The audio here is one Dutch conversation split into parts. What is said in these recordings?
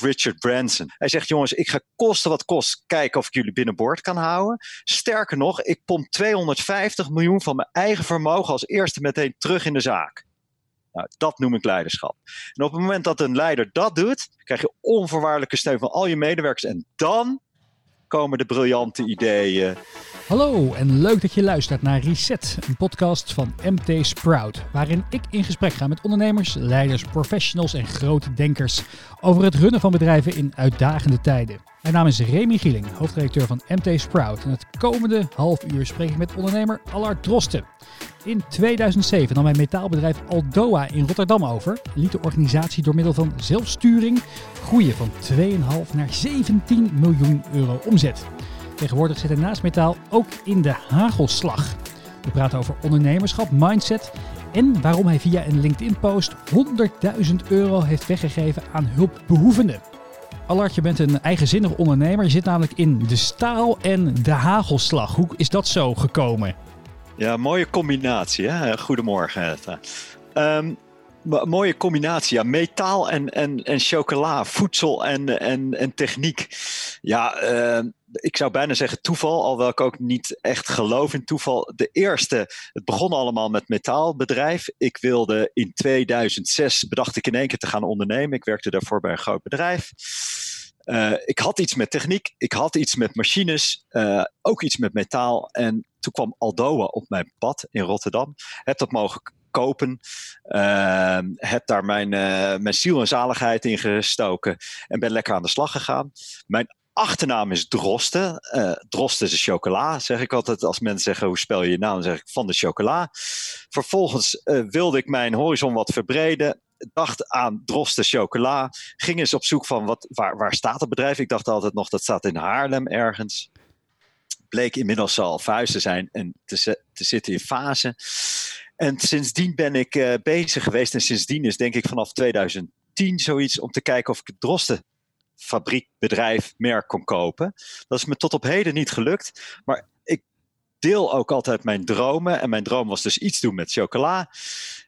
Richard Branson. Hij zegt, jongens, ik ga kosten wat kost kijken of ik jullie binnenboord kan houden. Sterker nog, ik pomp 250 miljoen van mijn eigen vermogen als eerste meteen terug in de zaak. Nou, dat noem ik leiderschap. En op het moment dat een leider dat doet, krijg je onvoorwaardelijke steun van al je medewerkers. En dan komen de briljante ideeën. Hallo en leuk dat je luistert naar Reset, een podcast van MT Sprout, waarin ik in gesprek ga met ondernemers, leiders, professionals en grote denkers over het runnen van bedrijven in uitdagende tijden. Mijn naam is Remy Gieling, hoofdredacteur van MT Sprout en het komende half uur spreek ik met ondernemer Allard Drosten. In 2007 nam mijn metaalbedrijf Aldoa in Rotterdam over. Liet de organisatie door middel van zelfsturing groeien van 2,5 naar 17 miljoen euro omzet. Tegenwoordig zit hij naast metaal ook in de hagelslag. We praten over ondernemerschap, mindset en waarom hij via een LinkedIn-post 100.000 euro heeft weggegeven aan hulpbehoevenden. Allard, je bent een eigenzinnig ondernemer. Je zit namelijk in de staal en de hagelslag. Hoe is dat zo gekomen? Ja, mooie combinatie. Hè? Goedemorgen. Mooie combinatie. Ja, metaal en, en, en chocola, voedsel en, en, en techniek. Ja, uh, ik zou bijna zeggen toeval, alhoewel ik ook niet echt geloof in toeval. De eerste, het begon allemaal met metaalbedrijf. Ik wilde in 2006, bedacht ik in één keer te gaan ondernemen. Ik werkte daarvoor bij een groot bedrijf. Uh, ik had iets met techniek, ik had iets met machines, uh, ook iets met metaal. En toen kwam Aldoa op mijn pad in Rotterdam. Heb dat mogen kopen. Uh, heb daar mijn, mijn ziel en zaligheid in gestoken en ben lekker aan de slag gegaan. Mijn achternaam is Drosten. Uh, Drosten is een chocola, zeg ik altijd. Als mensen zeggen, hoe spel je je naam? Dan zeg ik van de chocola. Vervolgens uh, wilde ik mijn horizon wat verbreden. Dacht aan Drosten chocola. Ging eens op zoek van, wat, waar, waar staat het bedrijf? Ik dacht altijd nog, dat staat in Haarlem ergens. Bleek inmiddels al vuist te zijn en te, te zitten in fase. En sindsdien ben ik uh, bezig geweest. En sindsdien is denk ik vanaf 2010 zoiets om te kijken of ik Drosten fabriek, bedrijf, merk kon kopen. Dat is me tot op heden niet gelukt. Maar ik deel ook altijd mijn dromen. En mijn droom was dus iets doen met chocola.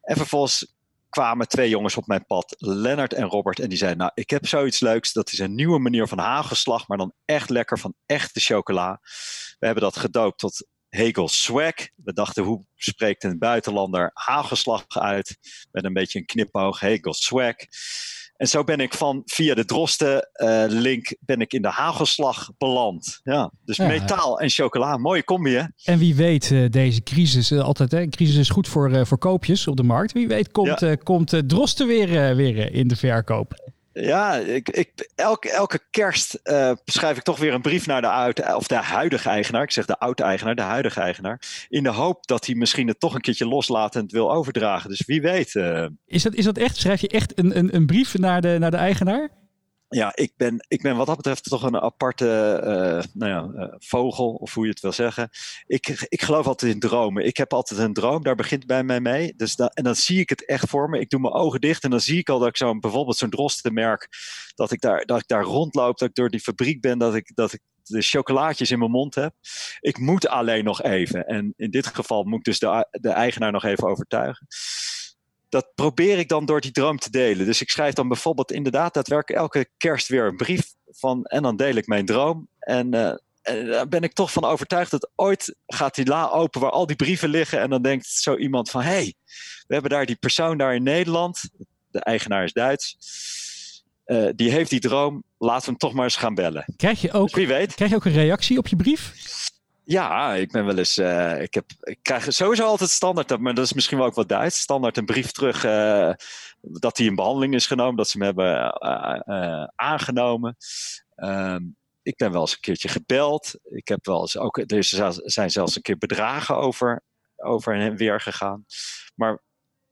En vervolgens kwamen twee jongens op mijn pad, Lennart en Robert. En die zeiden, nou, ik heb zoiets leuks. Dat is een nieuwe manier van hagelslag, maar dan echt lekker van echte chocola. We hebben dat gedoopt tot Hegel Swag. We dachten, hoe spreekt een buitenlander hagelslag uit? Met een beetje een knipoog, Hegel Swag. En zo ben ik van via de Drosten uh, link ben ik in de hagelslag beland. Ja, dus ja. metaal en chocola, mooie combi hè. En wie weet uh, deze crisis, uh, altijd hè, crisis is goed voor, voor koopjes op de markt. Wie weet komt, ja. komt Drosten weer, weer in de verkoop. Ja, ik, ik, elke, elke kerst uh, schrijf ik toch weer een brief naar de, oude, of de huidige eigenaar. Ik zeg de oude eigenaar, de huidige eigenaar. In de hoop dat hij misschien het toch een keertje loslaat en het wil overdragen. Dus wie weet. Uh... Is, dat, is dat echt? Schrijf je echt een, een, een brief naar de, naar de eigenaar? Ja, ik ben, ik ben wat dat betreft toch een aparte uh, nou ja, uh, vogel, of hoe je het wil zeggen. Ik, ik geloof altijd in dromen. Ik heb altijd een droom, daar begint bij mij mee. Dus en dan zie ik het echt voor me. Ik doe mijn ogen dicht en dan zie ik al dat ik zo'n bijvoorbeeld zo'n drostenmerk, dat ik, daar, dat ik daar rondloop, dat ik door die fabriek ben, dat ik, dat ik de chocolaatjes in mijn mond heb. Ik moet alleen nog even. En in dit geval moet ik dus de, de eigenaar nog even overtuigen dat probeer ik dan door die droom te delen. Dus ik schrijf dan bijvoorbeeld inderdaad daadwerkelijk elke kerst weer een brief van en dan deel ik mijn droom. En, uh, en daar ben ik toch van overtuigd dat ooit gaat die la open waar al die brieven liggen en dan denkt zo iemand van hé, hey, we hebben daar die persoon daar in Nederland, de eigenaar is Duits. Uh, die heeft die droom, laten we hem toch maar eens gaan bellen. Krijg je ook, dus wie weet. Krijg je ook een reactie op je brief? Ja, ik ben wel eens. Uh, ik, heb, ik krijg sowieso altijd standaard, maar dat is misschien wel ook wat Duits. Standaard een brief terug uh, dat hij in behandeling is genomen, dat ze hem hebben uh, aangenomen. Um, ik ben wel eens een keertje gebeld. Ik heb wel eens ook. Er zijn zelfs een keer bedragen over, over en weer gegaan. Maar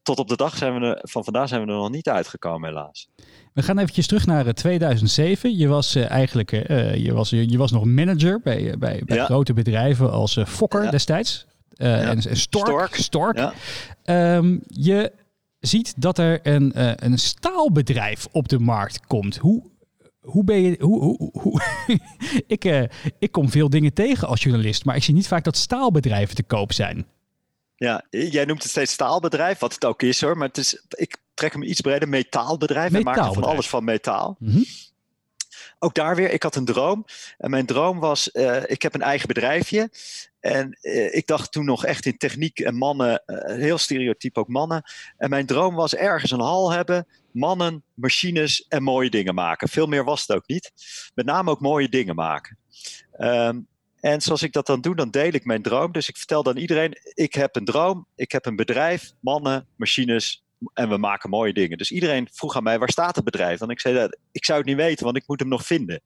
tot op de dag zijn we er, van vandaag zijn we er nog niet uitgekomen, helaas. We gaan eventjes terug naar 2007. Je was uh, eigenlijk uh, je was, je, je, was nog manager bij, bij, bij ja. grote bedrijven als uh, Fokker ja. destijds. Ja. En, Stork. Stork. Stork. Um, je ziet dat er een, een staalbedrijf op de markt komt. Hoe, hoe ben je. Hoe, hoe, hoe ik, ik kom veel dingen tegen als journalist, maar ik zie niet vaak dat staalbedrijven te koop zijn. Ja, jij noemt het steeds staalbedrijf, wat het ook is hoor. Maar het is, ik trek hem iets breder, metaalbedrijf. We maken van alles van metaal. Mm -hmm. ook daar weer, ik had een droom. En mijn droom was, uh, ik heb een eigen bedrijfje. En uh, ik dacht toen nog echt in techniek en mannen, uh, heel stereotyp ook mannen. En mijn droom was ergens een hal hebben, mannen, machines en mooie dingen maken. Veel meer was het ook niet. Met name ook mooie dingen maken. Um, en zoals ik dat dan doe, dan deel ik mijn droom. Dus ik vertel dan iedereen, ik heb een droom, ik heb een bedrijf, mannen, machines en we maken mooie dingen. Dus iedereen vroeg aan mij, waar staat het bedrijf? En ik zei, dat, ik zou het niet weten, want ik moet hem nog vinden.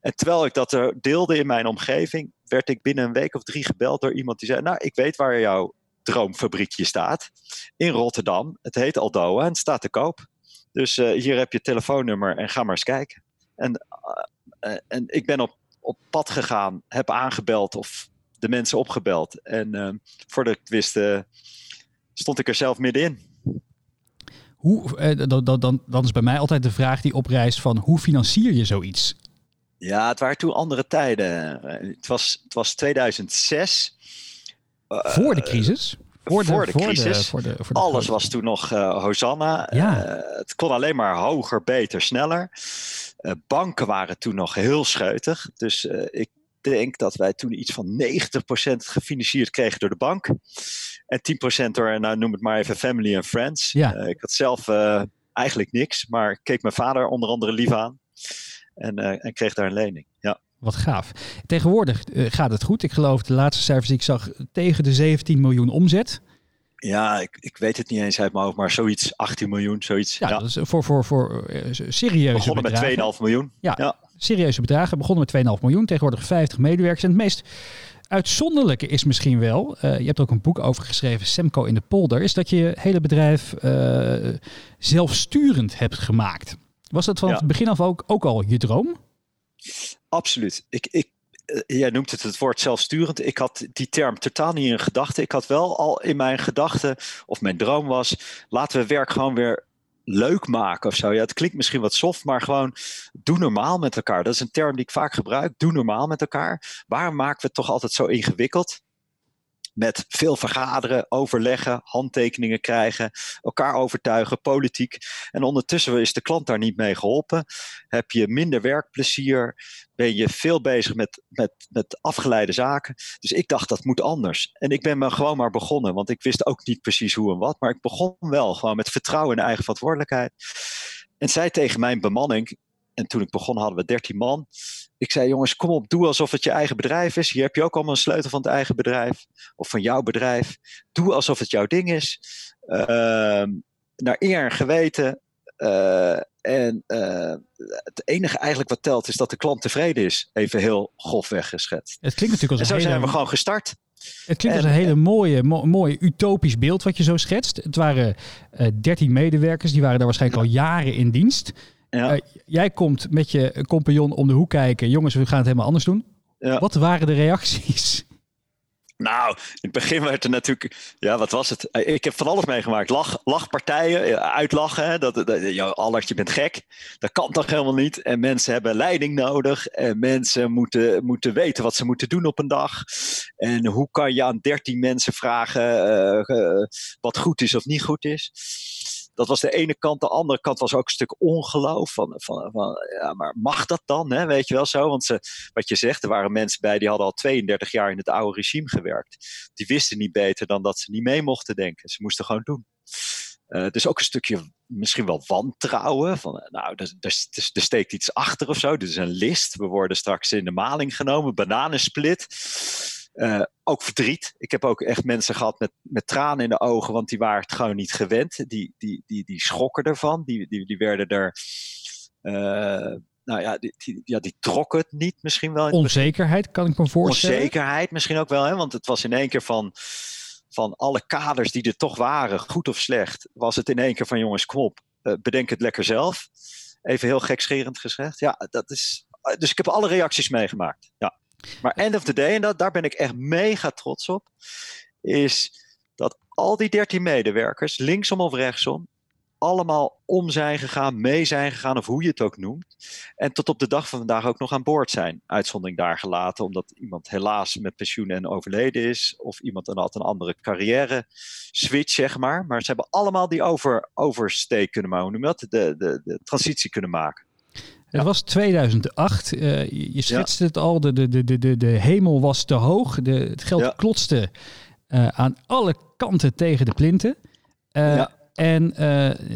En terwijl ik dat er deelde in mijn omgeving, werd ik binnen een week of drie gebeld door iemand die zei, nou, ik weet waar jouw droomfabriekje staat. In Rotterdam. Het heet Aldoa en het staat te koop. Dus uh, hier heb je telefoonnummer en ga maar eens kijken. En, uh, en ik ben op op pad gegaan, heb aangebeld of de mensen opgebeld. En uh, voordat ik het wist, uh, stond ik er zelf middenin. Hoe, uh, dan, dan, dan is bij mij altijd de vraag die oprijst van hoe financier je zoiets? Ja, het waren toen andere tijden. Het was, het was 2006. voor de crisis? Voor de, voor de crisis. Voor de, voor de Alles was toen nog uh, Hosanna. Ja. Uh, het kon alleen maar hoger, beter, sneller. Uh, banken waren toen nog heel scheutig. Dus ik denk dat wij toen iets van 90% gefinancierd kregen door de bank. En 10% door, nou noem het maar even family en friends. Ja. ik had zelf eigenlijk niks, maar keek mijn vader onder andere lief aan. En, en kreeg daar een lening. Ja. Wat gaaf. Tegenwoordig gaat het goed. Ik geloof de laatste cijfers die ik zag tegen de 17 miljoen omzet. Ja, ik, ik weet het niet eens uit mijn hoofd, maar zoiets 18 miljoen, zoiets. Ja, ja. Dat is voor, voor, voor uh, serieuze Begonnen bedragen. met 2,5 miljoen. Ja, ja, serieuze bedragen. Begonnen met 2,5 miljoen, tegenwoordig 50 medewerkers. En het meest uitzonderlijke is misschien wel, uh, je hebt ook een boek over geschreven, Semco in de polder, is dat je je hele bedrijf zelfsturend hebt gemaakt. Was dat van ja. het begin af ook, ook al je droom? Absoluut. Ik, ik, jij noemt het het woord zelfsturend. Ik had die term totaal niet in gedachten. Ik had wel al in mijn gedachten, of mijn droom was, laten we werk gewoon weer leuk maken of zo. Ja, het klinkt misschien wat soft, maar gewoon doe normaal met elkaar. Dat is een term die ik vaak gebruik. Doe normaal met elkaar. Waarom maken we het toch altijd zo ingewikkeld? Met veel vergaderen, overleggen, handtekeningen krijgen, elkaar overtuigen, politiek. En ondertussen is de klant daar niet mee geholpen. Heb je minder werkplezier, ben je veel bezig met, met, met afgeleide zaken. Dus ik dacht dat moet anders. En ik ben me gewoon maar begonnen, want ik wist ook niet precies hoe en wat. Maar ik begon wel gewoon met vertrouwen in eigen verantwoordelijkheid. En zei tegen mijn bemanning, en toen ik begon hadden we 13 man. Ik zei, jongens, kom op, doe alsof het je eigen bedrijf is. Hier heb je ook allemaal een sleutel van het eigen bedrijf of van jouw bedrijf. Doe alsof het jouw ding is. Uh, naar eer en geweten. Uh, en uh, het enige eigenlijk wat telt is dat de klant tevreden is. Even heel grofweg geschetst. Het klinkt natuurlijk als en zo zijn we gewoon gestart. Het klinkt als een hele mooie, mo mooie utopisch beeld wat je zo schetst. Het waren 13 medewerkers, die waren daar waarschijnlijk al jaren in dienst. Ja. Uh, jij komt met je compagnon om de hoek kijken. Jongens, we gaan het helemaal anders doen. Ja. Wat waren de reacties? Nou, in het begin werd er natuurlijk, ja, wat was het? Ik heb van alles meegemaakt. Lach, lachpartijen, uitlachen. Hè? Dat, dat, ja, Allard, je bent gek. Dat kan toch helemaal niet? En mensen hebben leiding nodig. En mensen moeten, moeten weten wat ze moeten doen op een dag. En hoe kan je aan dertien mensen vragen uh, uh, wat goed is of niet goed is? Dat was de ene kant. De andere kant was ook een stuk ongeloof. Van, van, van ja, maar mag dat dan? Hè? Weet je wel zo? Want ze, wat je zegt, er waren mensen bij die hadden al 32 jaar in het oude regime gewerkt. Die wisten niet beter dan dat ze niet mee mochten denken. Ze moesten gewoon doen. Uh, dus ook een stukje misschien wel wantrouwen. Van, nou, er, er, er, steekt iets achter of zo. Dit is een list. We worden straks in de maling genomen. Bananensplit. Uh, ook verdriet. Ik heb ook echt mensen gehad met, met tranen in de ogen, want die waren het gewoon niet gewend. Die, die, die, die schrokken ervan. Die, die, die werden er. Uh, nou ja die, die, ja, die trokken het niet misschien wel. Onzekerheid kan ik me voorstellen. Onzekerheid misschien ook wel, hè? want het was in één keer van. Van alle kaders die er toch waren, goed of slecht, was het in één keer van jongens, kom op, uh, bedenk het lekker zelf. Even heel gekscherend gezegd. Ja, dat is. Dus ik heb alle reacties meegemaakt. Ja. Maar end of the day, en dat, daar ben ik echt mega trots op, is dat al die 13 medewerkers, linksom of rechtsom, allemaal om zijn gegaan, mee zijn gegaan, of hoe je het ook noemt. En tot op de dag van vandaag ook nog aan boord zijn. Uitzondering daar gelaten, omdat iemand helaas met pensioen en overleden is. Of iemand een, had een andere carrière switch, zeg maar. Maar ze hebben allemaal die over, oversteek kunnen maken, hoe noem dat? De, de, de transitie kunnen maken. Het was 2008. Uh, je schetste het al. De, de, de, de, de hemel was te hoog. De, het geld klotste uh, aan alle kanten tegen de plinten. Uh, en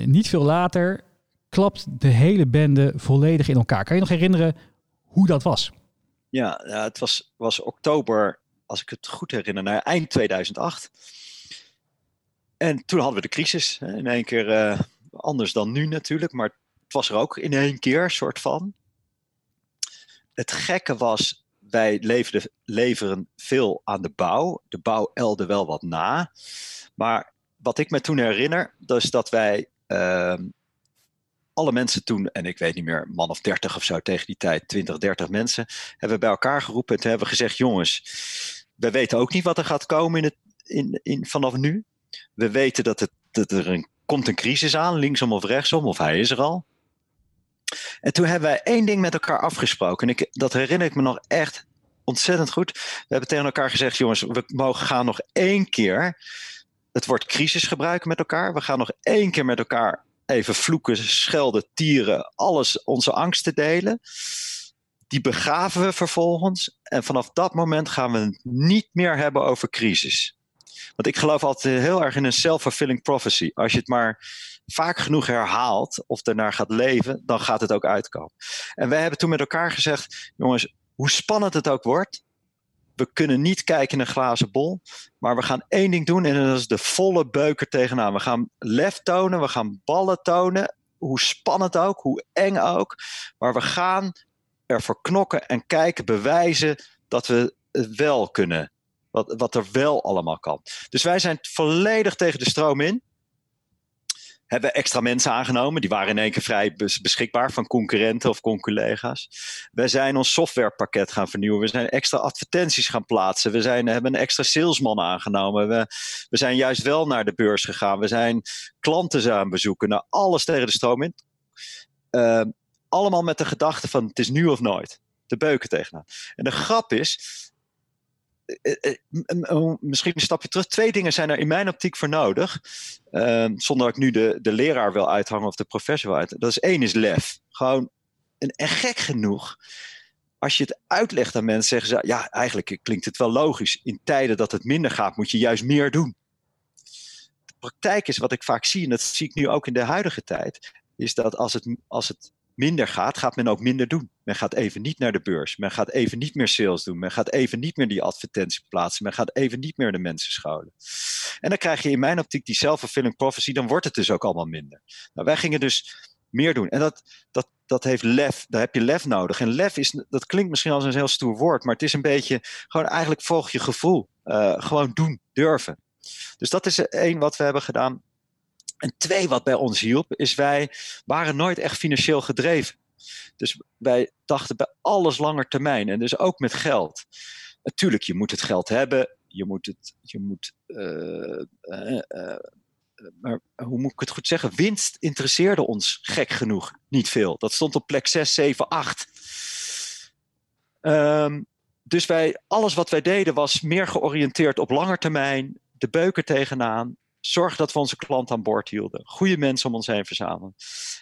niet veel later klapt de hele bende volledig in elkaar. Kan je nog herinneren hoe dat was? Ja, ja het was, was oktober, als ik het goed herinner, naar eind 2008. En toen hadden we de crisis. In één keer anders dan nu natuurlijk, maar het was er ook in één keer, soort van. Het gekke was, wij leveren veel aan de bouw. De bouw elde wel wat na. Maar wat ik me toen herinner, is dat wij uh, alle mensen toen, en ik weet niet meer, man of dertig of zo tegen die tijd, 20, 30 mensen, hebben bij elkaar geroepen en hebben gezegd, jongens, we weten ook niet wat er gaat komen in het, in, in, vanaf nu. We weten dat, het, dat er een, komt een crisis aan, linksom of rechtsom, of hij is er al. En toen hebben wij één ding met elkaar afgesproken. En ik, dat herinner ik me nog echt ontzettend goed. We hebben tegen elkaar gezegd: jongens, we mogen gaan nog één keer het woord crisis gebruiken met elkaar. We gaan nog één keer met elkaar even vloeken, schelden, tieren, alles, onze angsten delen. Die begraven we vervolgens. En vanaf dat moment gaan we het niet meer hebben over crisis. Want ik geloof altijd heel erg in een self-fulfilling prophecy. Als je het maar vaak genoeg herhaalt of ernaar gaat leven, dan gaat het ook uitkomen. En wij hebben toen met elkaar gezegd: jongens, hoe spannend het ook wordt, we kunnen niet kijken in een glazen bol, maar we gaan één ding doen en dat is de volle beuker tegenaan. We gaan lef tonen, we gaan ballen tonen, hoe spannend ook, hoe eng ook, maar we gaan ervoor knokken en kijken, bewijzen dat we het wel kunnen. Wat, wat er wel allemaal kan. Dus wij zijn volledig tegen de stroom in hebben extra mensen aangenomen. Die waren in één keer vrij beschikbaar van concurrenten of conculega's. We zijn ons softwarepakket gaan vernieuwen. We zijn extra advertenties gaan plaatsen. We zijn, hebben een extra salesman aangenomen. We, we zijn juist wel naar de beurs gegaan. We zijn klanten aan bezoeken. Nou, alles tegen de stroom in. Uh, allemaal met de gedachte van het is nu of nooit. De beuken tegenaan. En de grap is, misschien een stapje terug. Twee dingen zijn er in mijn optiek voor nodig. Ehm, zonder dat ik nu de, de leraar wil uithangen of de professor wil uithangen. Dat is één is lef. Gewoon, en, en gek genoeg, als je het uitlegt aan mensen, zeggen ze, ja, eigenlijk klinkt het wel logisch. In tijden dat het minder gaat, moet je juist meer doen. De praktijk is wat ik vaak zie, en dat zie ik nu ook in de huidige tijd, is dat als het, als het minder gaat, gaat men ook minder doen. Men gaat even niet naar de beurs. Men gaat even niet meer sales doen. Men gaat even niet meer die advertentie plaatsen. Men gaat even niet meer de mensen scholen. En dan krijg je in mijn optiek die self-fulfilling prophecy. Dan wordt het dus ook allemaal minder. Nou, wij gingen dus meer doen. En dat, dat, dat heeft lef. Daar heb je lef nodig. En lef is, dat klinkt misschien als een heel stoer woord. Maar het is een beetje gewoon eigenlijk volg je gevoel. Uh, gewoon doen, durven. Dus dat is één wat we hebben gedaan. En twee, wat bij ons hielp, is wij waren nooit echt financieel gedreven. Dus wij dachten bij alles langer termijn en dus ook met geld. Natuurlijk, je moet het geld hebben, je moet het, je moet, uh, uh, uh, maar hoe moet ik het goed zeggen? Winst interesseerde ons gek genoeg niet veel. Dat stond op plek 6, 7, 8. Um, dus wij, alles wat wij deden was meer georiënteerd op langer termijn, de beuker tegenaan, Zorg dat we onze klant aan boord hielden. Goede mensen om ons heen verzamelen.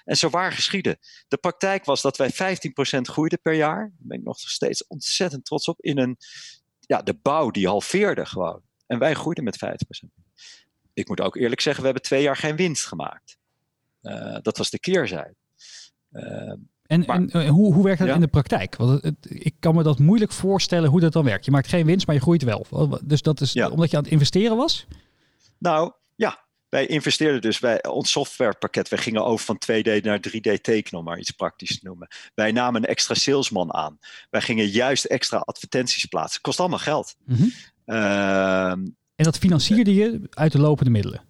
En zo waar geschieden. De praktijk was dat wij 15% groeiden per jaar. Daar ben ik nog steeds ontzettend trots op. In een, ja, de bouw die halveerde gewoon. En wij groeiden met 50%. Ik moet ook eerlijk zeggen, we hebben twee jaar geen winst gemaakt. Uh, dat was de keerzijde. Uh, en, en uh, hoe, hoe werkt dat ja. in de praktijk? Want het, het, ik kan me dat moeilijk voorstellen hoe dat dan werkt. Je maakt geen winst, maar je groeit wel. Dus dat is ja. omdat je aan het investeren was? Nou, ja, wij investeerden dus bij ons softwarepakket. Wij gingen over van 2D naar 3D tekenen, om maar iets praktisch te noemen. Wij namen een extra salesman aan. Wij gingen juist extra advertenties plaatsen. Kost allemaal geld. Mm -hmm. uh, en dat financierde je uit de lopende middelen?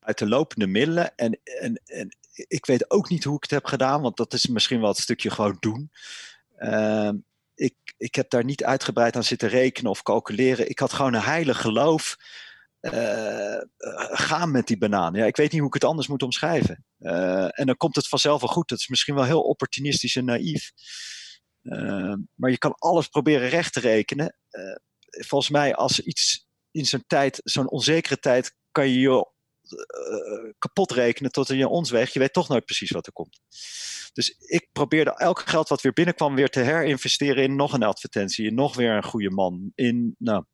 Uit de lopende middelen. En, en, en ik weet ook niet hoe ik het heb gedaan, want dat is misschien wel het stukje gewoon doen. Uh, ik, ik heb daar niet uitgebreid aan zitten rekenen of calculeren. Ik had gewoon een heilig geloof uh, gaan met die banaan. Ja, ik weet niet hoe ik het anders moet omschrijven. Uh, en dan komt het vanzelf wel goed. Dat is misschien wel heel opportunistisch en naïef. Uh, maar je kan alles proberen recht te rekenen. volgens mij, als iets in zo'n tijd, zo'n onzekere tijd, kan je je kapot rekenen tot in je ons. Je weet toch nooit precies wat er komt. Dus ik probeerde elk geld wat weer binnenkwam weer te herinvesteren in nog een advertentie, in nog weer een goede man, in nou,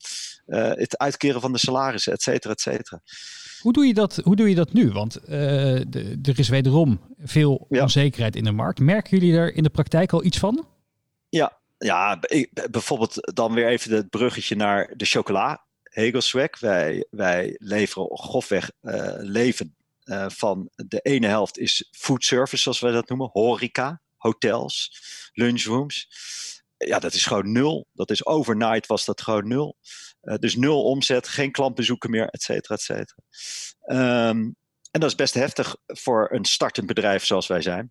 het uitkeren van de salarissen, et cetera, et cetera. Hoe doe je dat, hoe doe je dat nu? Want de, er is wederom veel onzekerheid in de markt. Merken jullie er in de praktijk al iets van? Ja, ja, bijvoorbeeld dan weer even het bruggetje naar de chocola. Hegelsweg. Wij, wij leveren grofweg uh, leven uh, van de ene helft is food service, zoals wij dat noemen. Horeca, hotels, lunchrooms. Ja, dat is gewoon nul. Dat is overnight was dat gewoon nul. Uh, dus nul omzet, geen klantbezoeken meer, et cetera, et cetera. Um, en dat is best heftig voor een startend bedrijf zoals wij zijn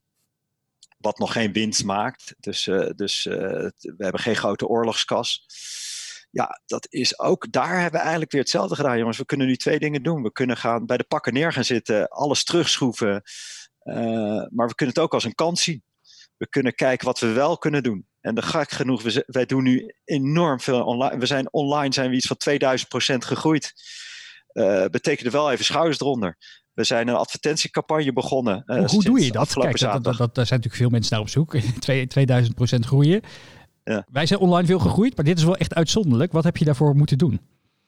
wat nog geen winst maakt. Dus, dus we hebben geen grote oorlogskas. Ja, dat is ook, daar hebben we eigenlijk weer hetzelfde gedaan, jongens. We kunnen nu twee dingen doen. We kunnen gaan bij de pakken neer gaan zitten, alles terugschroeven. Uh, maar we kunnen het ook als een kans zien. We kunnen kijken wat we wel kunnen doen. En de gek genoeg, we, wij doen nu enorm veel online. We zijn online zijn we iets van 2000 procent gegroeid. Uh, betekent er wel even schouders eronder. We zijn een advertentiecampagne begonnen. Uh, hoe doe je dat? Kijk, dat, dat, dat, daar zijn natuurlijk veel mensen naar op zoek. 2000 procent groeien. Ja. Wij zijn online veel gegroeid, maar dit is wel echt uitzonderlijk. Wat heb je daarvoor moeten doen?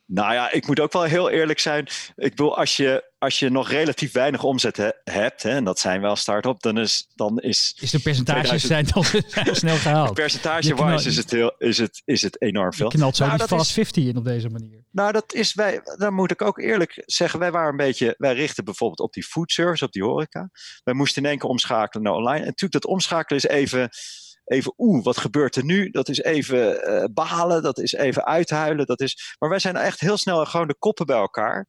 Nou ja, ik moet ook wel heel eerlijk zijn. Ik bedoel, als je, als je nog relatief weinig omzet hebt, hè, en dat zijn wel start-up, dan is, dan is. Is de percentages 2000... zijn dan snel gehaald? Percentage-wise is, het heel, is, het, is het enorm veel. Je knalt zo nou, die fast is, 50 in op deze manier. Nou, dat is wij, daar moet ik ook eerlijk zeggen. Wij waren een beetje, wij richten bijvoorbeeld op die food service, op die horeca. Wij moesten in één keer omschakelen naar online. En natuurlijk, dat omschakelen is even even oeh, wat gebeurt er nu? Dat is even uh, balen, dat is even uithuilen. Dat is... Maar wij zijn echt heel snel gewoon de koppen bij elkaar.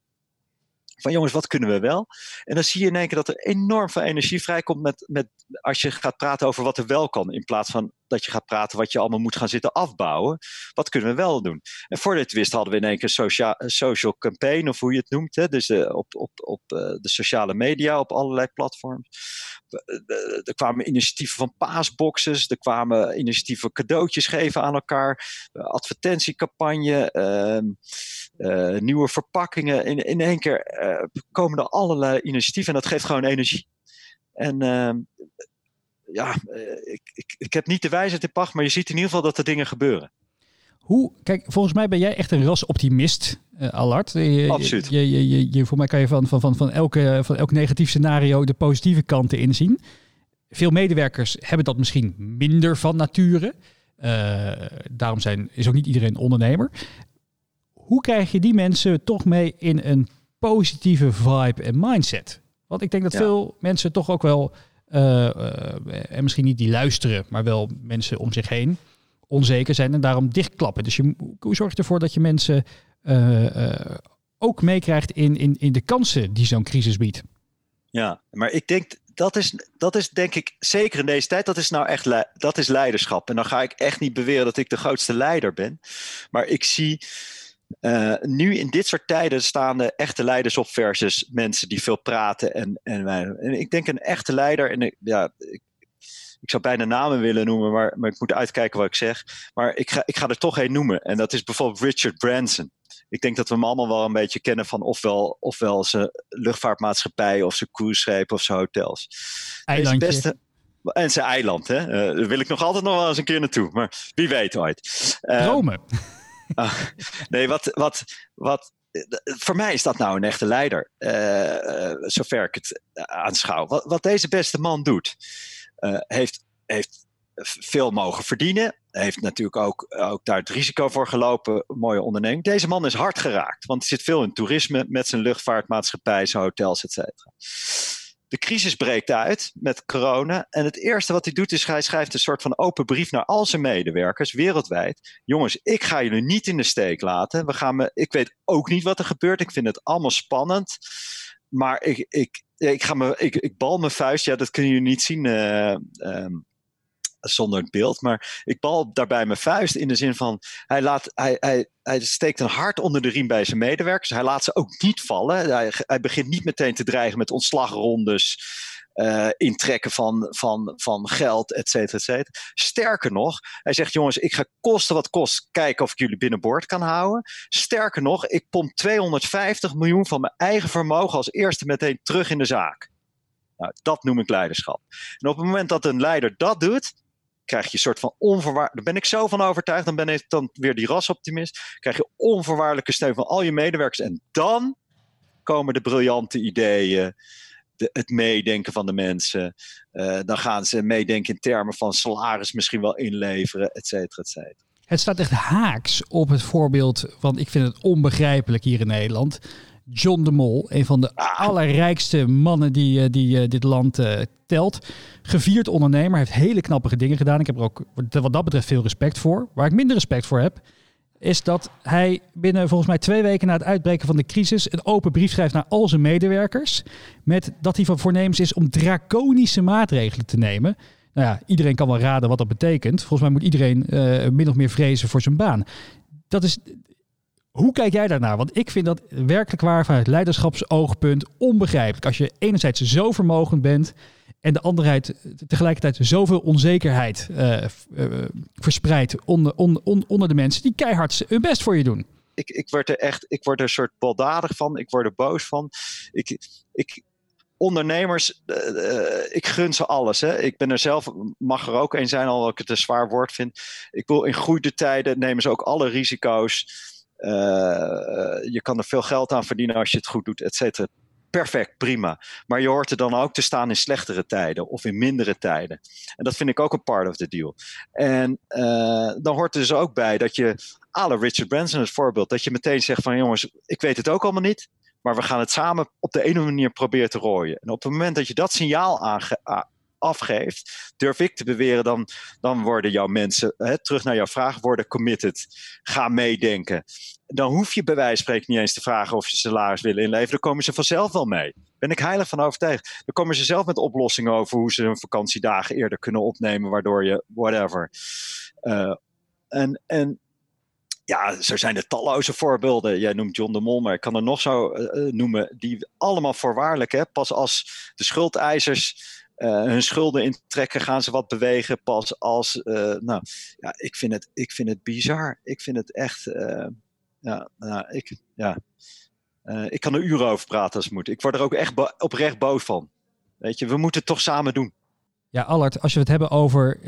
Van jongens, wat kunnen we wel? En dan zie je in één keer dat er enorm veel energie vrijkomt met, met, als je gaat praten over wat er wel kan. In plaats van dat je gaat praten wat je allemaal moet gaan zitten afbouwen. Wat kunnen we wel doen? En voor dit wist hadden we in één keer social, social campaign, of hoe je het noemt. Hè? Dus uh, op, op, op uh, de sociale media, op allerlei platforms. Er kwamen initiatieven van paasboxes. Er kwamen initiatieven cadeautjes geven aan elkaar. Advertentiecampagne. Uh, nieuwe verpakkingen. In, in één keer komen er allerlei initiatieven. En dat geeft gewoon energie. En ehm, ja, eh, ik, ik, ik heb niet de wijsheid in pacht, maar je ziet in ieder geval dat er dingen gebeuren. Hoe, kijk, volgens mij ben jij echt een ras optimist, uh, Allard. Je, Absoluut. Je, je, je, je, voor mij kan je van, van, van, van, elke, van elk negatief scenario de positieve kanten inzien. Veel medewerkers hebben dat misschien minder van nature. Uh, daarom zijn, is ook niet iedereen ondernemer. Hoe krijg je die mensen toch mee in een positieve vibe en mindset? Want ik denk dat veel mensen toch ook wel uh, en misschien niet die luisteren, maar wel mensen om zich heen onzeker zijn en daarom dichtklappen. Dus je, hoe zorg je ervoor dat je mensen uh, ook meekrijgt in, in, in de kansen die zo'n crisis biedt? Ja, maar ik denk dat is, dat is denk ik, zeker in deze tijd, dat is nou echt dat is leiderschap. En dan ga ik echt niet beweren dat ik de grootste leider ben. Maar ik zie uh, nu in dit soort tijden staan de echte leiders op versus mensen die veel praten. En, en, en ik denk een echte leider, en ja, ik, ik zou bijna namen willen noemen, maar, maar ik moet uitkijken wat ik zeg. Maar ik ga, ik ga er toch één noemen. En dat is bijvoorbeeld Richard Branson. Ik denk dat we hem allemaal wel een beetje kennen van ofwel, ofwel zijn luchtvaartmaatschappij of zijn cruiseschepen of zijn hotels. Eilandje. Beste, en zijn eiland, hè? Uh, daar wil ik nog altijd nog wel eens een keer naartoe. Maar wie weet ooit. Uh, Dromen. Uh, nee, wat, wat, wat, voor mij is dat nou een echte leider, uh, zover ik het aanschouw. Wat, wat deze beste man doet, heeft, heeft veel mogen verdienen. Heeft natuurlijk ook, ook daar het risico voor gelopen. Mooie onderneming. Deze man is hard geraakt, want zit veel in toerisme met zijn luchtvaartmaatschappij, zijn hotels, et cetera. De crisis breekt uit met corona. En het eerste wat hij doet is hij schrijft een soort van open brief naar al zijn medewerkers wereldwijd. Jongens, ik ga jullie niet in de steek laten. We gaan me, ik weet ook niet wat er gebeurt. Ik vind het allemaal spannend. Maar ik, ik, ik, ga me, ik, ik bal mijn vuist. Ja, dat kunnen jullie niet zien. Uh, um, zonder het beeld. Maar ik bal daarbij mijn vuist in de zin van hij, laat, hij, hij, hij steekt een hart onder de riem bij zijn medewerkers. Hij laat ze ook niet vallen. Hij begint niet meteen te dreigen met ontslagrondes. Uh, intrekken van, van, van geld, et cetera, et cetera. Sterker nog, hij zegt: jongens, ik ga kosten wat kost kijken of ik jullie binnenboord kan houden. Sterker nog, ik pomp 250 miljoen van mijn eigen vermogen als eerste meteen terug in de zaak. Nou, dat noem ik leiderschap. En op het moment dat een leider dat doet, krijg je een soort van onvoorwaardelijke. Daar ben ik zo van overtuigd. Dan ben ik dan weer die rasoptimist. Krijg je onvoorwaardelijke steun van al je medewerkers. En dan komen de briljante ideeën. De, het meedenken van de mensen. Uh, dan gaan ze meedenken in termen van salaris misschien wel inleveren, et cetera, et cetera. Het staat echt haaks op het voorbeeld, want ik vind het onbegrijpelijk hier in Nederland. John de Mol, een van de ah. allerrijkste mannen die, eh, die uh, dit land uh, telt. Gevierd ondernemer, heeft hele knappige dingen gedaan. Ik heb er ook wat dat betreft veel respect voor. Waar ik minder respect voor heb, is dat hij binnen volgens mij twee weken na het uitbreken van de crisis een open brief schrijft naar al zijn medewerkers. Met dat hij van voornemens is om draconische maatregelen te nemen. Nou ja, iedereen kan wel raden wat dat betekent. Volgens mij moet iedereen uh, min of meer vrezen voor zijn baan. Dat is, hoe kijk jij daarnaar? Want ik vind dat werkelijk waar vanuit leiderschapsoogpunt onbegrijpelijk. Als je enerzijds zo vermogend bent en de anderheid tegelijkertijd zoveel onzekerheid uh, uh, verspreidt onder, onder, onder de mensen die keihard hun best voor je doen. Ik, ik word er echt, ik word er een soort baldadig van, ik word er boos van. Ik, ik, ondernemers, uh, ik gun ze alles. Hè. Ik ben er zelf, mag er ook een zijn, al ik het een zwaar woord vind. Ik wil in goede tijden nemen ze ook alle risico's. Je kan er veel geld aan verdienen als je het goed doet, et cetera perfect, prima. Maar je hoort er dan ook te staan in slechtere tijden of in mindere tijden. En dat vind ik ook een part of the deal. En uh, dan hoort er dus ook bij dat je, alle Richard Branson het voorbeeld, dat je meteen zegt van jongens, ik weet het ook allemaal niet, maar we gaan het samen op de ene manier proberen te rooien. En op het moment dat je dat signaal aange, afgeeft, durf ik te beweren, dan, dan worden jouw mensen, hè, terug naar jouw vraag, worden committed. Ga meedenken. Dan hoef je bij wijze spreken niet eens te vragen of je salaris willen inleveren. Dan komen ze vanzelf wel mee. Ben ik heilig van overtuigd. Dan komen ze zelf met oplossingen over hoe ze hun vakantiedagen eerder kunnen opnemen, waardoor je whatever. Uh, en, en ja, zo zijn er talloze voorbeelden. Jij noemt John de Mol, maar ik kan er nog zo uh, noemen. Die allemaal voorwaardelijk. Hè? Pas als de schuldeisers hun schulden intrekken, gaan ze wat bewegen. Pas als, uh, nou, ja, ik vind het, ik vind het bizar. Ik vind het echt, uh, ja, nou, ik, ja. ik kan er uren over praten als het moet. Ik word er ook echt oprecht boos van. Weet je, we moeten het toch samen doen. Ja, Allard, als je het hebben over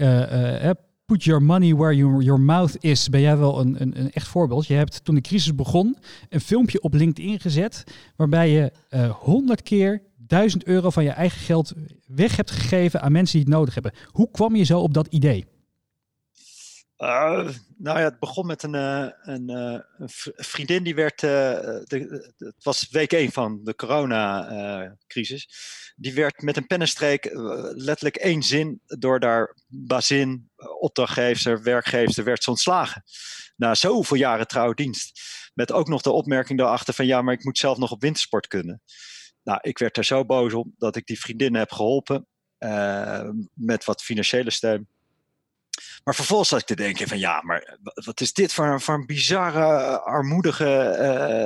put your money where your, mouth is, ben jij wel een, een, een echt voorbeeld. Je hebt toen de crisis begon een filmpje op LinkedIn gezet waarbij je honderd keer 1000 euro van je eigen geld weg hebt gegeven aan mensen die het nodig hebben. Hoe kwam je zo op dat idee? Uh, nou ja, het begon met een, een, uh, een vriendin die werd, de, het was week 1 van de coronacrisis, die werd met een pennenstreek letterlijk één zin door daar bazin, opdrachtgever, werkgever, werd ze ontslagen. Na zoveel jaren trouwdienst. Met ook nog de opmerking daarachter van ja, maar ik moet zelf nog op wintersport kunnen. Nou, ik werd er zo boos om dat ik die vriendinnen heb geholpen uh, met wat financiële steun. Maar vervolgens zat ik te denken van ja, maar wat is dit voor, voor een bizarre, armoedige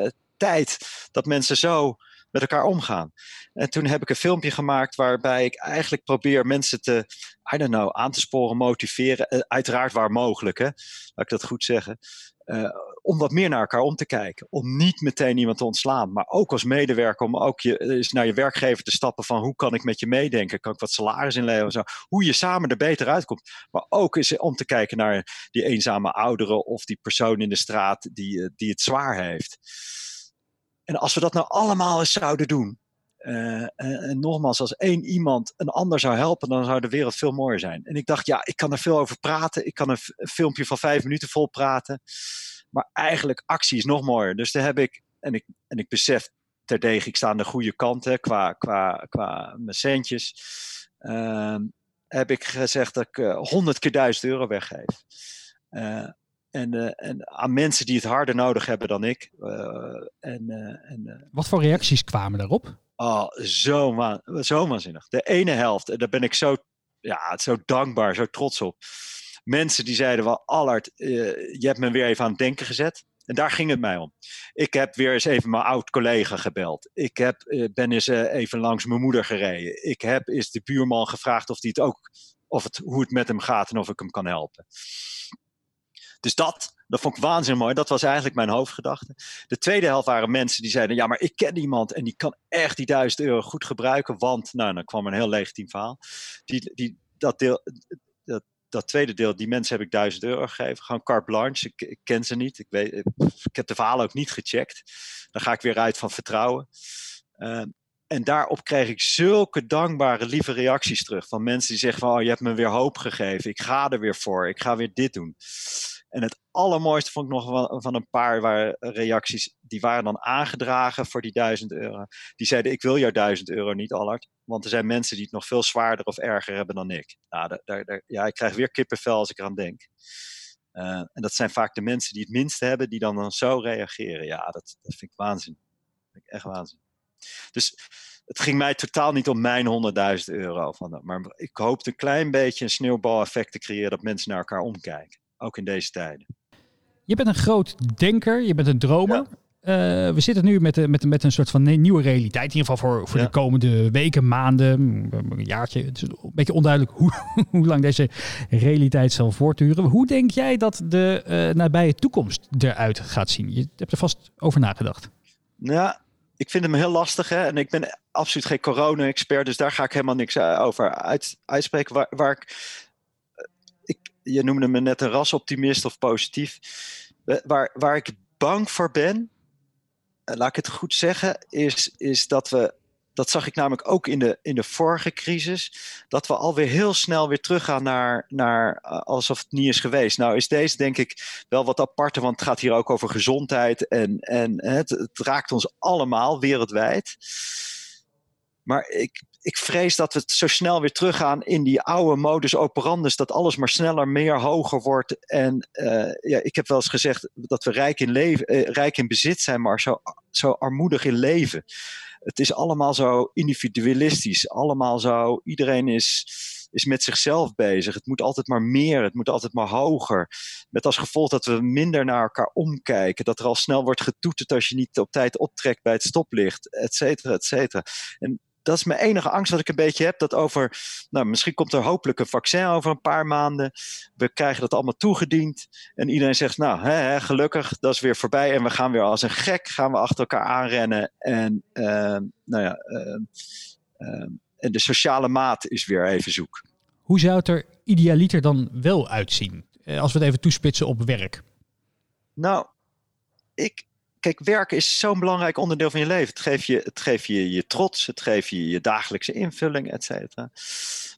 uh, tijd dat mensen zo met elkaar omgaan. En toen heb ik een filmpje gemaakt waarbij ik eigenlijk probeer mensen te, I don't know, aan te sporen, motiveren. Uiteraard waar mogelijk, hè? laat ik dat goed zeggen. Om wat meer naar elkaar om te kijken. Om niet meteen iemand te ontslaan, maar ook als medewerker om ook je, eens naar je werkgever te stappen van hoe kan ik met je meedenken? Kan ik wat salaris inleveren? Zo. Hoe je samen er beter uitkomt. Maar ook eens om te kijken naar die eenzame ouderen of die persoon in de straat die, eh, die het zwaar heeft. En als we dat nou allemaal eens zouden doen, en, nogmaals, als één iemand een ander zou helpen, dan zou de wereld veel mooier zijn. En ik dacht, ja, ik kan er veel over praten. Ik kan een, een filmpje van vijf minuten vol praten. Maar eigenlijk actie is nog mooier. Dus daar heb ik, en ik, en ik besef terdege, ik sta aan de goede kant hè, qua, qua, qua mijn centjes. Uh, heb ik gezegd dat ik eh, honderd uh, keer duizend euro weggeef. Uh, en, uh, en, aan mensen die het harder nodig hebben dan ik. en, en, Wat voor reacties kwamen daarop? Oh, zo, man, zo waanzinnig. De ene helft, en daar ben ik zo, ja, zo dankbaar, zo trots op mensen die zeiden wel, Allard, uh, je hebt me weer even aan het denken gezet. En daar ging het mij om. Ik heb weer eens even mijn oud collega gebeld. Ik heb, uh, ben eens uh, even langs mijn moeder gereden. Ik heb eens de buurman gevraagd of hij het ook, of het, hoe het met hem gaat en of ik hem kan helpen. Dus dat, dat vond ik waanzinnig mooi. Dat was eigenlijk mijn hoofdgedachte. De tweede helft waren mensen die zeiden: Ja, maar ik ken iemand en die kan echt die duizend euro goed gebruiken. Want, nou, dan kwam een heel legitiem verhaal. Die, die, dat, deel, dat, tweede deel, die mensen heb ik duizend euro gegeven. Gewoon carte blanche. Ik, ken ze niet. Ik, weet, ik heb de verhalen ook niet gecheckt. Dan ga ik weer uit van vertrouwen. Uh, en daarop kreeg ik zulke dankbare, lieve reacties terug. Van mensen die zeggen van, oh, je hebt me weer hoop gegeven. Ik ga er weer voor. Ik ga weer dit doen. En het allermooiste vond ik nog van, een paar waar, reacties, die waren dan aangedragen voor die duizend euro. Die zeiden, ik wil jouw duizend euro niet, Allard. Want er zijn mensen die het nog veel zwaarder of erger hebben dan ik. Nou, daar, daar, ja, ik krijg weer kippenvel als ik eraan denk. Uh, en dat zijn vaak de mensen die het minste hebben, die dan, dan zo reageren. Ja, dat, dat vind ik waanzin. Echt waanzin. Dus het ging mij totaal niet om mijn 100.000 euro. Van, maar ik hoopte een klein beetje een sneeuwbaleffect te creëren dat mensen naar elkaar omkijken. Ook in deze tijden. Je bent een groot denker, je bent een dromer. Ja. Uh, we zitten nu met, met, met een soort van nieuwe realiteit. In ieder geval voor, voor ja. de komende weken, maanden, een jaartje. Het is een beetje onduidelijk hoe, hoe lang deze realiteit zal voortduren. Hoe denk jij dat de uh, nabije toekomst eruit gaat zien? Je hebt er vast over nagedacht. Ja, ik vind hem heel lastig. Hè? En ik ben absoluut geen corona-expert, dus daar ga ik helemaal niks over uit, uitspreken. Waar, waar ik, je noemde me net een rasoptimist of positief. Waar, waar ik bang voor ben, laat ik het goed zeggen, is, is dat we dat zag ik namelijk ook in de, in de vorige crisis. Dat we alweer heel snel weer teruggaan naar, naar uh, alsof het niet is geweest. Nou is deze denk ik wel wat aparter, want het gaat hier ook over gezondheid. En, en het, het raakt ons allemaal wereldwijd. Maar ik, ik vrees dat we zo snel weer teruggaan in die oude modus operandus. Dat alles maar sneller, meer, hoger wordt. En uh, ja, ik heb wel eens gezegd dat we rijk in, leven, uh, rijk in bezit zijn, maar zo, zo armoedig in leven het is allemaal zo individualistisch. Allemaal zo, iedereen is, is met zichzelf bezig. Het moet altijd maar meer, het moet altijd maar hoger. Met als gevolg dat we minder naar elkaar omkijken. Dat er al snel wordt getoeterd als je niet op tijd optrekt bij het stoplicht, et cetera, et cetera. En dat is mijn enige angst wat ik een beetje heb. Dat over, nou, misschien komt er hopelijk een vaccin over een paar maanden. We krijgen dat allemaal toegediend. En iedereen zegt, nou, hè, hè, gelukkig, dat is weer voorbij. En we gaan weer als een gek, gaan we achter elkaar aanrennen. En, uh, nou ja, uh, uh, en de sociale maat is weer even zoek. Hoe zou het er idealiter dan wel uitzien? Eh, als we het even toespitsen op werk. Nou, ik, kijk, werken is zo'n belangrijk onderdeel van je leven. Het geeft je, het geeft je je trots, het geeft je je dagelijkse invulling, et cetera.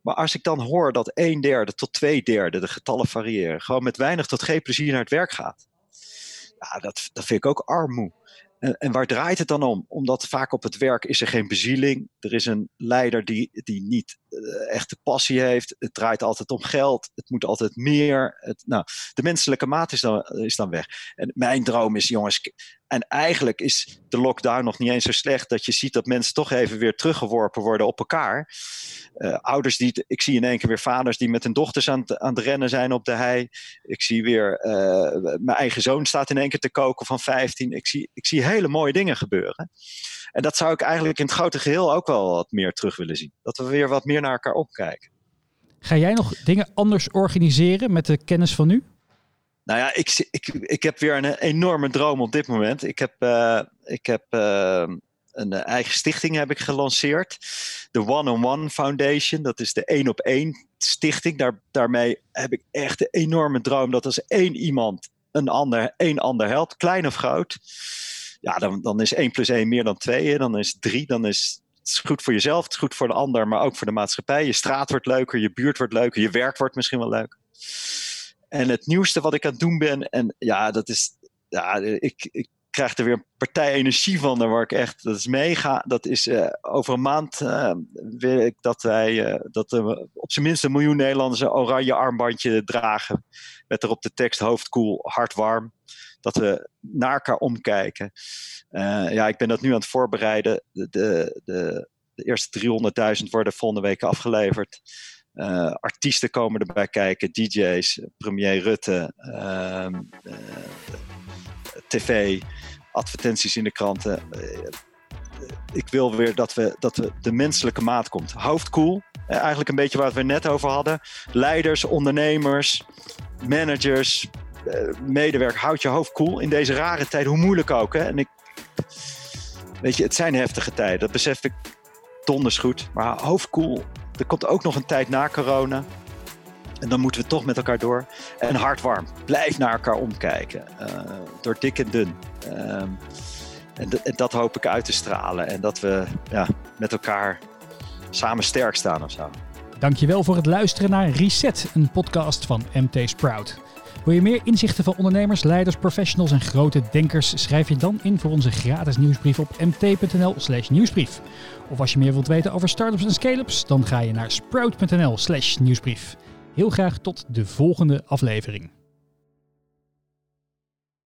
Maar als ik dan hoor dat een derde tot twee derde, de getallen variëren, gewoon met weinig tot geen plezier naar het werk gaat. Ja, dat, dat vind ik ook armoe. En, en, waar draait het dan om? Omdat vaak op het werk is er geen bezieling. Er is een leider die, die niet uh, echt de passie heeft. Het draait altijd om geld. Het moet altijd meer. Het, nou, de menselijke maat is dan, is dan weg. En mijn droom is, jongens, en eigenlijk is de lockdown nog niet eens zo slecht dat je ziet dat mensen toch even weer teruggeworpen worden op elkaar. Uh, ouders die, ik zie in één keer weer vaders die met hun dochters aan, aan het rennen zijn op de hei. Ik zie weer, uh, mijn eigen zoon staat in één keer te koken van 15. Ik zie, ik zie hele mooie dingen gebeuren. En dat zou ik eigenlijk in het grote geheel ook wel wat meer terug willen zien. Dat we weer wat meer naar elkaar opkijken. Ga jij nog dingen anders organiseren met de kennis van nu? Nou ja, ik, ik, ik heb weer een enorme droom op dit moment. Ik heb, uh, ik heb uh, een eigen stichting heb ik gelanceerd. De One-on-One Foundation. Dat is de één op één stichting. Daar, daarmee heb ik echt een enorme droom dat als één iemand een ander, één ander helpt, klein of groot. Ja, dan, dan is 1 plus 1 meer dan 2. Dan is 3. Dan is het is goed voor jezelf, het is goed voor de ander, maar ook voor de maatschappij. Je straat wordt leuker, je buurt wordt leuker, je werk wordt misschien wel leuker. En het nieuwste wat ik aan het doen ben, en ja, dat is, ja, ik, ik krijg er weer een partij energie van. Word ik echt, dat is mega. Dat is uh, over een maand uh, wil ik dat wij, uh, dat er op zijn minst een miljoen Nederlanders een oranje armbandje dragen. Met erop de tekst hoofdkoel, hart warm. Dat we naar elkaar omkijken. ja, ik ben dat nu aan het voorbereiden. De, de, de, de eerste 300.000 worden volgende week afgeleverd. Uh, artiesten komen erbij kijken, DJ's, premier Rutte. Uh, uh, tv, advertenties in de kranten. ik wil weer dat we, dat we de menselijke maat komt. Hoofd cool. eigenlijk een beetje waar we net over hadden. Leiders, ondernemers, managers, medewerkers. Houd je hoofd cool in deze rare tijd, hoe moeilijk ook. Hè? En ik, weet je, het zijn heftige tijden. Dat besef ik donders goed. Maar hoofd cool. Er komt ook nog een tijd na corona. En dan moeten we toch met elkaar door. En hard warm. Blijf naar elkaar omkijken. Uh, door dik en dun. En, en, dat hoop ik uit te stralen. En dat we ja, met elkaar samen sterk staan of zo. Dankjewel voor het luisteren naar Reset, een podcast van MT Sprout. Wil je meer inzichten van ondernemers, leiders, professionals en grote denkers? Schrijf je dan in voor onze gratis nieuwsbrief op mt.nl/slash nieuwsbrief. Of als je meer wilt weten over startups en scale-ups, dan ga je naar sprout.nl/slash nieuwsbrief. Heel graag tot de volgende aflevering.